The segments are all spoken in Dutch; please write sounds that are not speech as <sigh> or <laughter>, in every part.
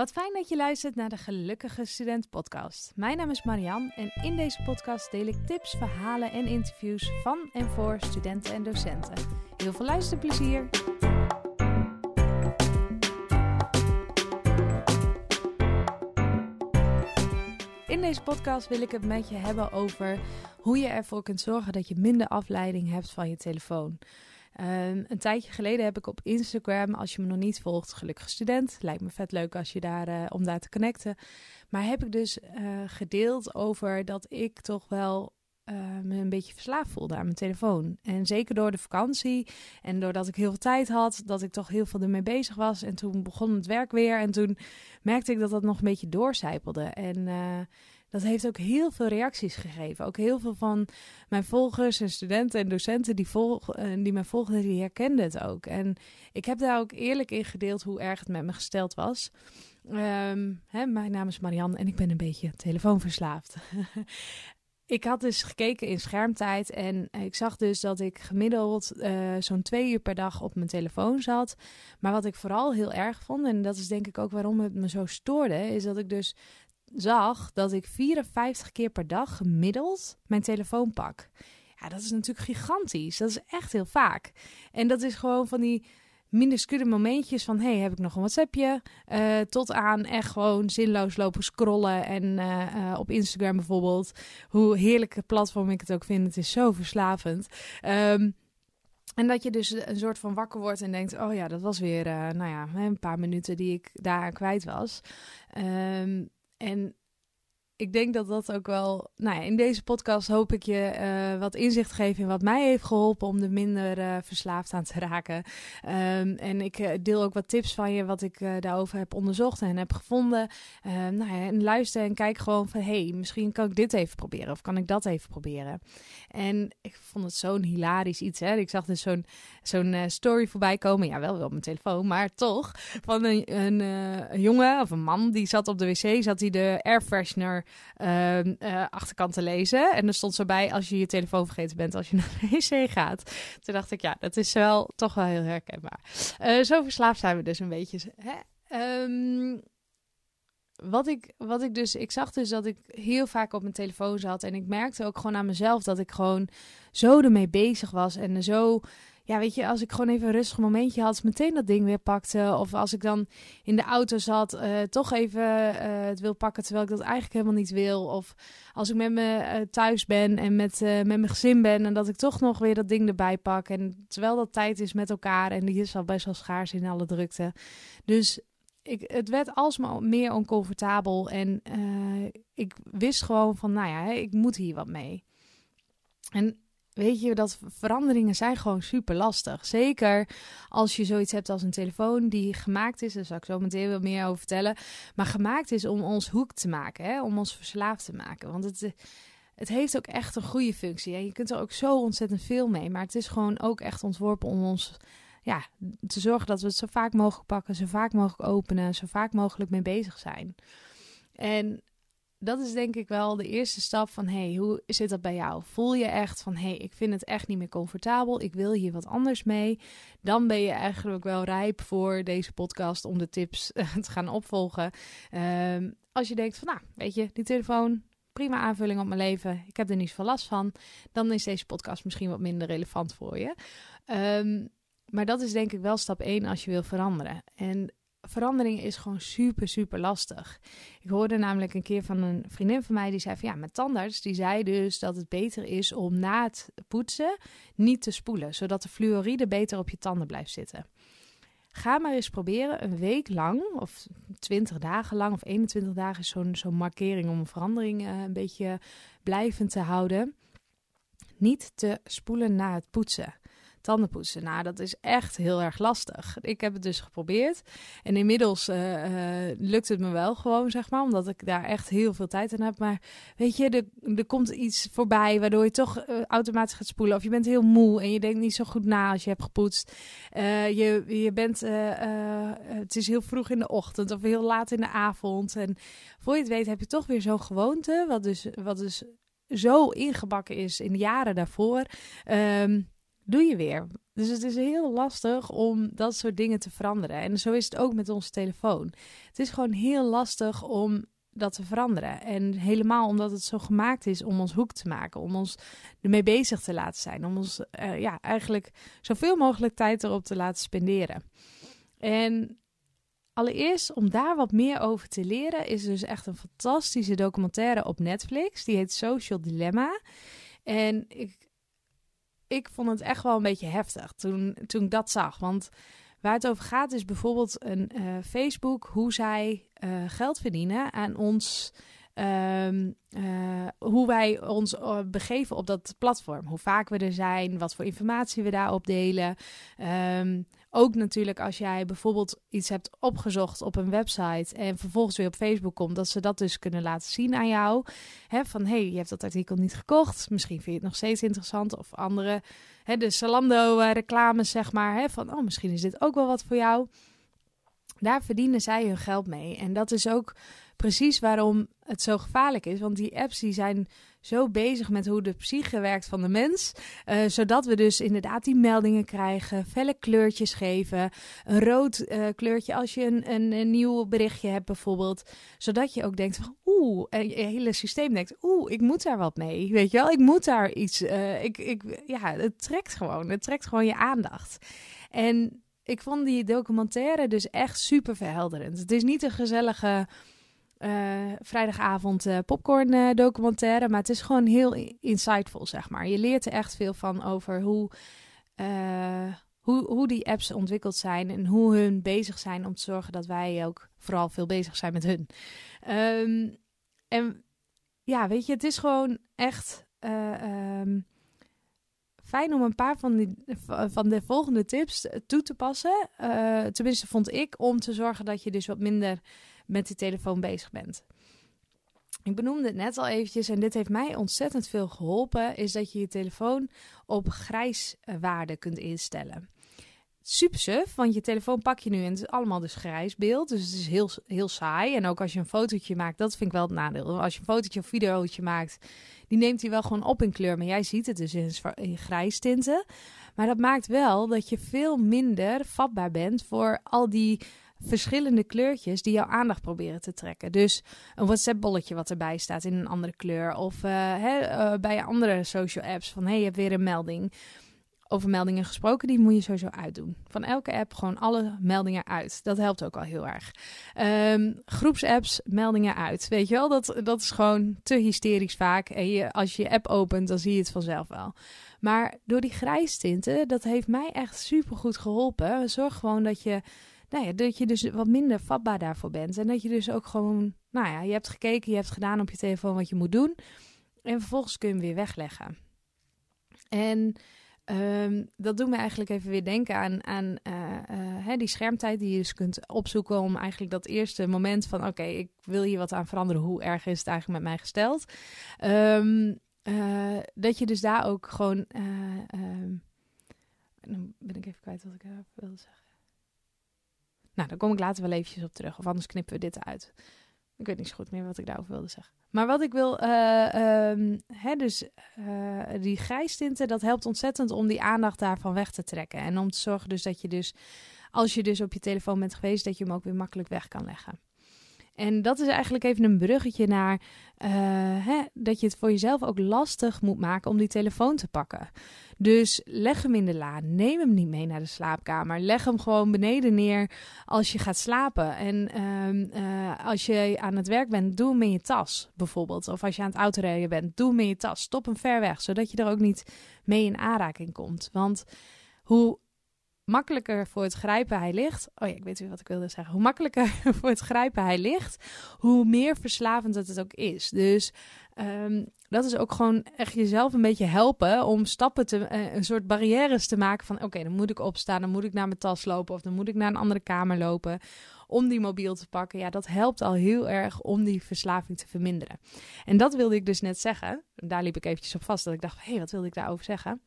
Wat fijn dat je luistert naar de Gelukkige Student Podcast. Mijn naam is Marian en in deze podcast deel ik tips, verhalen en interviews van en voor studenten en docenten. Heel veel luisterplezier! In deze podcast wil ik het met je hebben over hoe je ervoor kunt zorgen dat je minder afleiding hebt van je telefoon. Um, een tijdje geleden heb ik op Instagram, als je me nog niet volgt, gelukkig student. Lijkt me vet leuk als je daar, uh, om daar te connecten. Maar heb ik dus uh, gedeeld over dat ik toch wel uh, me een beetje verslaafd voelde aan mijn telefoon. En zeker door de vakantie en doordat ik heel veel tijd had, dat ik toch heel veel ermee bezig was. En toen begon het werk weer en toen merkte ik dat dat nog een beetje doorcijpelde. En dat heeft ook heel veel reacties gegeven. Ook heel veel van mijn volgers en studenten en docenten die, volg, uh, die mij volgden, die herkenden het ook. En ik heb daar ook eerlijk in gedeeld hoe erg het met me gesteld was. Um, hè, mijn naam is Marianne en ik ben een beetje telefoonverslaafd. <laughs> ik had dus gekeken in schermtijd en ik zag dus dat ik gemiddeld uh, zo'n twee uur per dag op mijn telefoon zat. Maar wat ik vooral heel erg vond, en dat is denk ik ook waarom het me zo stoorde, is dat ik dus zag dat ik 54 keer per dag gemiddeld mijn telefoon pak. Ja, dat is natuurlijk gigantisch. Dat is echt heel vaak. En dat is gewoon van die minuscule momentjes van... hey, heb ik nog een WhatsAppje? Uh, tot aan echt gewoon zinloos lopen scrollen. En uh, uh, op Instagram bijvoorbeeld. Hoe heerlijke platform ik het ook vind. Het is zo verslavend. Um, en dat je dus een soort van wakker wordt en denkt: oh ja, dat was weer nou ja, een paar minuten die ik daaraan kwijt was. Um, en ik denk dat dat ook wel. Nou ja, in deze podcast hoop ik je uh, wat inzicht geven in wat mij heeft geholpen om er minder uh, verslaafd aan te raken. Um, en ik uh, deel ook wat tips van je, wat ik daarover heb onderzocht en heb gevonden. Um, nou ja, en luister en kijk gewoon van: hey, misschien kan ik dit even proberen of kan ik dat even proberen. En ik vond het zo'n hilarisch iets. Hè? Ik zag dus zo'n zo'n story voorbij komen. Ja, wel wel op mijn telefoon, maar toch. Van een, een, jongen of een man die zat op de wc, zat hij de air freshener uh, uh, achterkant te lezen. En er stond zo bij als je je telefoon vergeten bent als je <laughs> naar de wc gaat. Toen dacht ik, ja, dat is wel toch wel heel herkenbaar. Uh, zo verslaafd zijn we dus een beetje. Hè? Um, wat ik, wat ik dus, ik zag dus dat ik heel vaak op mijn telefoon zat. En ik merkte ook gewoon aan mezelf dat ik gewoon zo ermee bezig was. En zo ja, weet je, als ik gewoon even een rustig momentje had, meteen dat ding weer pakte. Of als ik dan in de auto zat, uh, toch even uh, het wil pakken terwijl ik dat eigenlijk helemaal niet wil. Of als ik met me uh, thuis ben en met, met mijn gezin ben en dat ik toch nog weer dat ding erbij pak. En terwijl dat tijd is met elkaar en die is al best wel schaars in alle drukte. Dus ik, het werd alsmaar meer oncomfortabel en ik wist gewoon van, nou ja, ik moet hier wat mee. En weet je, dat veranderingen zijn gewoon super lastig. Zeker als je zoiets hebt als een telefoon die gemaakt is, daar zal ik zo meteen wel meer over vertellen, maar gemaakt is om ons hoek te maken, hè? om ons verslaafd te maken. Want het, het heeft ook echt een goede functie. En je kunt er ook zo ontzettend veel mee, maar het is gewoon ook echt ontworpen om ons ja, te zorgen dat we het zo vaak mogelijk pakken, zo vaak mogelijk openen, zo vaak mogelijk mee bezig zijn. En dat is denk ik wel de eerste stap van hey, hoe zit dat bij jou? Voel je echt van hey, ik vind het echt niet meer comfortabel, ik wil hier wat anders mee. Dan ben je eigenlijk wel rijp voor deze podcast om de tips eh, te gaan opvolgen. Um, als je denkt van nou, weet je, die telefoon, prima aanvulling op mijn leven, ik heb er niet veel last van, dan is deze podcast misschien wat minder relevant voor je. Um, maar dat is denk ik wel stap 1 als je wil veranderen. En verandering is gewoon super, super lastig. Ik hoorde namelijk een keer van een vriendin van mij die zei van ja, mijn tandarts die zei dus dat het beter is om na het poetsen niet te spoelen, zodat de fluoride beter op je tanden blijft zitten. Ga maar eens proberen een week lang, of 20 dagen lang, of 21 dagen is zo'n zo'n markering om een verandering uh, een beetje blijvend te houden. Niet te spoelen na het poetsen tandenpoetsen. Nou, dat is echt heel erg lastig. Ik heb het dus geprobeerd. En inmiddels uh, lukt het me wel gewoon, zeg maar. Omdat ik daar echt heel veel tijd aan heb. Maar weet je, er, komt iets voorbij waardoor je toch uh, automatisch gaat spoelen. Of je bent heel moe en je denkt niet zo goed na als je hebt gepoetst. je, je bent, het is heel vroeg in de ochtend of heel laat in de avond. En voor je het weet heb je toch weer zo'n gewoonte. Wat dus, wat dus zo ingebakken is in de jaren daarvoor. Um, doe je weer. Dus het is heel lastig om dat soort dingen te veranderen. En zo is het ook met onze telefoon. Het is gewoon heel lastig om dat te veranderen. En helemaal omdat het zo gemaakt is om ons hoek te maken, om ons ermee bezig te laten zijn, om ons uh, ja, eigenlijk zoveel mogelijk tijd erop te laten spenderen. En allereerst om daar wat meer over te leren, is dus echt een fantastische documentaire op Netflix. Die heet Social Dilemma. En ik, ik vond het echt wel een beetje heftig toen, toen ik dat zag. Want Waar het over gaat is bijvoorbeeld een uh, Facebook, hoe zij uh, geld verdienen aan ons. Um, uh, hoe wij ons begeven op dat platform. Hoe vaak we er zijn, wat voor informatie we daarop delen. Um, ook natuurlijk als jij bijvoorbeeld iets hebt opgezocht op een website en vervolgens weer op Facebook komt, dat ze dat dus kunnen laten zien aan jou. Hè, van hé, hey, je hebt dat artikel niet gekocht. Misschien vind je het nog steeds interessant. Of andere, de Zalando-reclames, zeg maar. Hè, van oh, misschien is dit ook wel wat voor jou. Daar verdienen zij hun geld mee. En dat is ook precies waarom het zo gevaarlijk is. Want die apps die zijn zo bezig met hoe de psyche werkt van de mens. Uh, zodat we dus inderdaad die meldingen krijgen, felle kleurtjes geven. Een rood uh, kleurtje als je een, een, nieuw berichtje hebt bijvoorbeeld. Zodat je ook denkt van oeh, en je hele systeem denkt oeh, ik moet daar wat mee. Weet je wel, ik moet daar iets, uh, ik, ik, ja, het trekt gewoon. Het trekt gewoon je aandacht. En ik vond die documentaire dus echt super verhelderend. Het is niet een gezellige uh, vrijdagavond uh, popcorn uh, documentaire. Maar het is gewoon heel insightful, zeg maar. Je leert er echt veel van over hoe, hoe, hoe die apps ontwikkeld zijn. En hoe hun bezig zijn om te zorgen dat wij ook vooral veel bezig zijn met hun. Um, en ja, weet je, het is gewoon echt... Um, fijn om een paar van, die, van de volgende tips toe te passen. Tenminste, vond ik, om te zorgen dat je dus wat minder met die telefoon bezig bent. Ik benoemde het net al eventjes en dit heeft mij ontzettend veel geholpen, is dat je je telefoon op grijswaarde kunt instellen. Super suf, want je telefoon pak je nu en het is allemaal dus grijs beeld, dus het is heel, heel saai. En ook als je een fotootje maakt, dat vind ik wel het nadeel. Als je een fotootje of videootje maakt, die neemt hij wel gewoon op in kleur, maar jij ziet het dus in grijs tinten. Maar dat maakt wel dat je veel minder vatbaar bent voor al die verschillende kleurtjes die jouw aandacht proberen te trekken. Dus een WhatsApp-bolletje wat erbij staat in een andere kleur. Of hè, uh, bij andere social apps van hey, je hebt weer een melding. Over meldingen gesproken, die moet je sowieso uitdoen. Van elke app gewoon alle meldingen uit. Dat helpt ook al heel erg. Um, groepsapps, meldingen uit. Weet je wel, dat, dat is gewoon te hysterisch vaak. En je, als je je app opent, dan zie je het vanzelf wel. Maar door die grijstinten, dat heeft mij echt super goed geholpen. Zorg gewoon dat je nou ja, dat je dus wat minder vatbaar daarvoor bent. En dat je dus ook gewoon, nou ja, je hebt gekeken, je hebt gedaan op je telefoon wat je moet doen. En vervolgens kun je hem weer wegleggen. En um, dat doet me eigenlijk even weer denken aan, aan uh, uh, hè, die schermtijd die je dus kunt opzoeken om eigenlijk dat eerste moment van oké, ik wil hier wat aan veranderen. Hoe erg is het eigenlijk met mij gesteld? Um, uh, dat je dus daar ook gewoon. Dan ben ik even kwijt wat ik wilde zeggen. Nou, daar kom ik later wel eventjes op terug. Of anders knippen we dit eruit. Ik weet niet zo goed meer wat ik daarover wilde zeggen. Maar wat ik wil, uh, um, hè, dus uh, die grijstinten, dat helpt ontzettend om die aandacht daarvan weg te trekken. En om te zorgen dus dat je dus, als je dus op je telefoon bent geweest, dat je hem ook weer makkelijk weg kan leggen. En dat is eigenlijk even een bruggetje naar uh, hè, dat je het voor jezelf ook lastig moet maken om die telefoon te pakken. Dus leg hem in de la. Neem hem niet mee naar de slaapkamer. Leg hem gewoon beneden neer als je gaat slapen. En uh, als je aan het werk bent, doe hem in je tas bijvoorbeeld. Of als je aan het autorijden bent, doe hem in je tas. Stop hem ver weg, zodat je er ook niet mee in aanraking komt. Want hoe makkelijker voor het grijpen hij ligt. Oh ja, ik weet weer wat ik wilde zeggen. Hoe makkelijker <laughs> voor het grijpen hij ligt, hoe meer verslavend het, het ook is. Dus um, dat is ook gewoon echt jezelf een beetje helpen om stappen te, uh, een soort barrières te maken van oké, dan moet ik opstaan, dan moet ik naar mijn tas lopen of dan moet ik naar een andere kamer lopen om die mobiel te pakken. Ja, dat helpt al heel erg om die verslaving te verminderen. En dat wilde ik dus net zeggen. Daar liep ik eventjes op vast dat ik dacht, hé, hey, wat wilde ik daarover zeggen?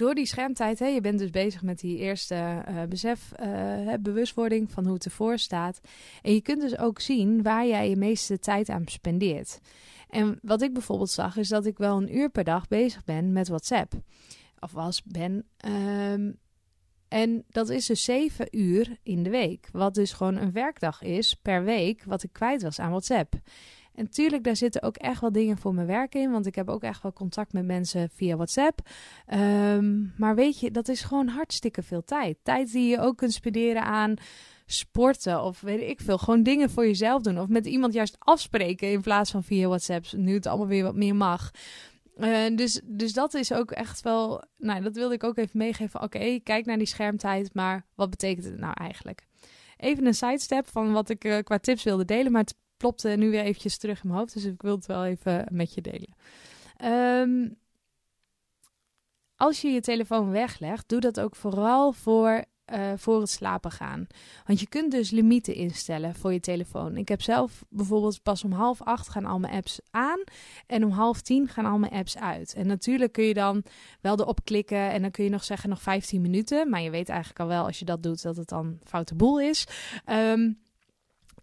Door die schermtijd, hè, je bent dus bezig met die eerste uh, besef, uh, bewustwording van hoe het ervoor staat. En je kunt dus ook zien waar jij je meeste tijd aan spendeert. En wat ik bijvoorbeeld zag, is dat ik wel een uur per dag bezig ben met WhatsApp. of was, ben. Ehm, en dat is dus zeven uur in de week. Wat dus gewoon een werkdag is per week wat ik kwijt was aan WhatsApp. En tuurlijk, daar zitten ook echt wel dingen voor mijn werk in. Want ik heb ook echt wel contact met mensen via WhatsApp. Ehm, maar weet je, dat is gewoon hartstikke veel tijd. Tijd die je ook kunt spenderen aan sporten of weet ik veel. Gewoon dingen voor jezelf doen. Of met iemand juist afspreken in plaats van via WhatsApp. Nu het allemaal weer wat meer mag. Uh, dus, dus dat is ook echt wel. Nou, dat wilde ik ook even meegeven. Oké, kijk naar die schermtijd, maar wat betekent het nou eigenlijk? Even een sidestep van wat ik uh, qua tips wilde delen, maar het plopte nu weer eventjes terug in mijn hoofd, dus ik wil het wel even met je delen. Um, als je je telefoon weglegt, doe dat ook vooral voor uh, voor het slapen gaan. Want je kunt dus limieten instellen voor je telefoon. Ik heb zelf bijvoorbeeld pas om half acht gaan al mijn apps aan en om half tien gaan al mijn apps uit. En natuurlijk kun je dan wel erop klikken en dan kun je nog zeggen nog 15 minuten. Maar je weet eigenlijk al wel als je dat doet dat het dan foute boel is. Um,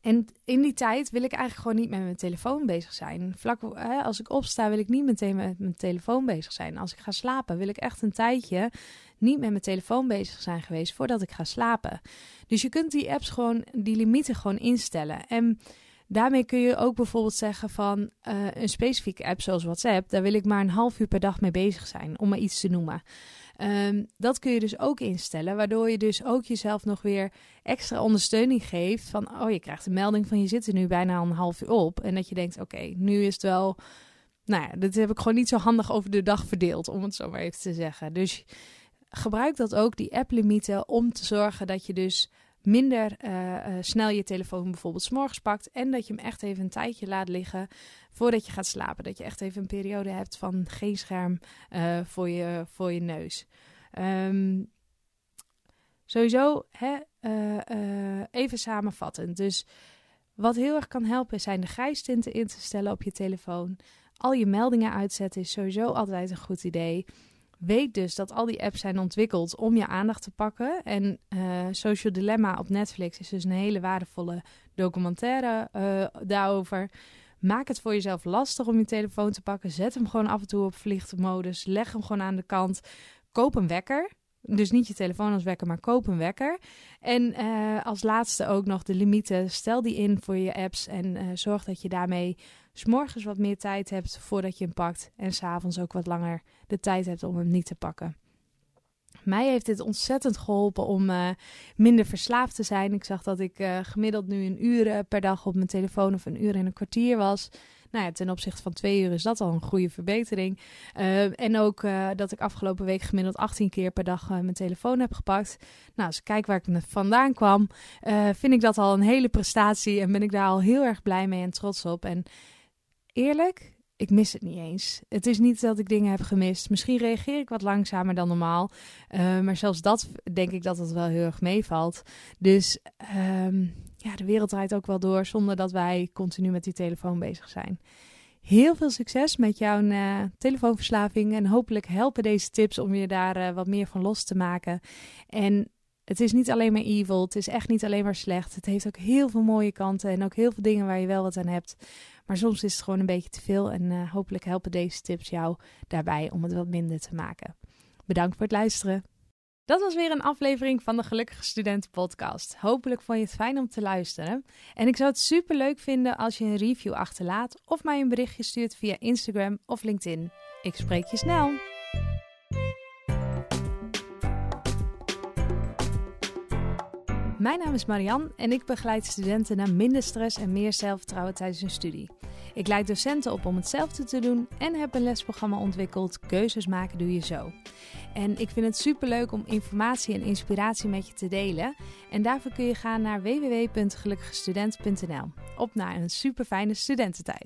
en in die tijd wil ik eigenlijk gewoon niet met mijn telefoon bezig zijn. Vlak hè, als ik opsta, wil ik niet meteen met mijn telefoon bezig zijn. Als ik ga slapen, wil ik echt een tijdje niet met mijn telefoon bezig zijn geweest voordat ik ga slapen. Dus je kunt die apps gewoon, die limieten gewoon instellen. En daarmee kun je ook bijvoorbeeld zeggen van uh, een specifieke app zoals WhatsApp, daar wil ik maar een half uur per dag mee bezig zijn, om maar iets te noemen. Um, dat kun je dus ook instellen, waardoor je dus ook jezelf nog weer extra ondersteuning geeft. Van, oh, je krijgt een melding van je zit er nu bijna een half uur op. En dat je denkt, oké, nu is het wel... Nou ja, dit heb ik gewoon niet zo handig over de dag verdeeld, om het zo maar even te zeggen. Dus gebruik dat ook, die app-limieten, om te zorgen dat je dus minder uh, uh, snel je telefoon bijvoorbeeld s'morgens pakt. En dat je hem echt even een tijdje laat liggen voordat je gaat slapen. Dat je echt even een periode hebt van geen scherm uh, voor, je, voor je neus. Um, sowieso, hè, even samenvattend. Dus wat heel erg kan helpen zijn de grijstinten in te stellen op je telefoon. Al je meldingen uitzetten is sowieso altijd een goed idee. Weet dus dat al die apps zijn ontwikkeld om je aandacht te pakken. En uh, Social Dilemma op Netflix is dus een hele waardevolle documentaire uh, daarover. Maak het voor jezelf lastig om je telefoon te pakken. Zet hem gewoon af en toe op vliegmodus. Leg hem gewoon aan de kant. Koop een wekker. Dus niet je telefoon als wekker, maar koop een wekker. En uh, als laatste ook nog de limieten. Stel die in voor je apps en uh, zorg dat je daarmee s'morgens wat meer tijd hebt voordat je hem pakt. En s'avonds ook wat langer de tijd hebt om hem niet te pakken. Mij heeft dit ontzettend geholpen om uh, minder verslaafd te zijn. Ik zag dat ik gemiddeld nu een uur per dag op mijn telefoon of een uur en een kwartier was. Nou ja, ten opzichte van twee uur is dat al een goede verbetering. Uh, en ook dat ik afgelopen week gemiddeld 18 keer per dag mijn telefoon heb gepakt. Nou, als ik kijk waar ik vandaan kwam, vind ik dat al een hele prestatie. En ben ik daar al heel erg blij mee en trots op. En eerlijk, ik mis het niet eens. Het is niet dat ik dingen heb gemist. Misschien reageer ik wat langzamer dan normaal. Maar zelfs dat denk ik dat het wel heel erg meevalt. Dus um, ja, de wereld draait ook wel door zonder dat wij continu met die telefoon bezig zijn. Heel veel succes met jouw uh, telefoonverslaving. En hopelijk helpen deze tips om je daar uh, wat meer van los te maken. En het is niet alleen maar evil. Het is echt niet alleen maar slecht. Het heeft ook heel veel mooie kanten. En ook heel veel dingen waar je wel wat aan hebt. Maar soms is het gewoon een beetje te veel en uh, hopelijk helpen deze tips jou daarbij om het wat minder te maken. Bedankt voor het luisteren. Dat was weer een aflevering van de Gelukkige Studenten Podcast. Hopelijk vond je het fijn om te luisteren. En ik zou het super leuk vinden als je een review achterlaat of mij een berichtje stuurt via Instagram of LinkedIn. Ik spreek je snel. Mijn naam is Marian en ik begeleid studenten naar minder stress en meer zelfvertrouwen tijdens hun studie. Ik leid docenten op om hetzelfde te doen en heb een lesprogramma ontwikkeld Keuzes maken doe je zo. En ik vind het superleuk om informatie en inspiratie met je te delen. En daarvoor kun je gaan naar www.gelukkigestudent.nl. Op naar een super fijne studententijd.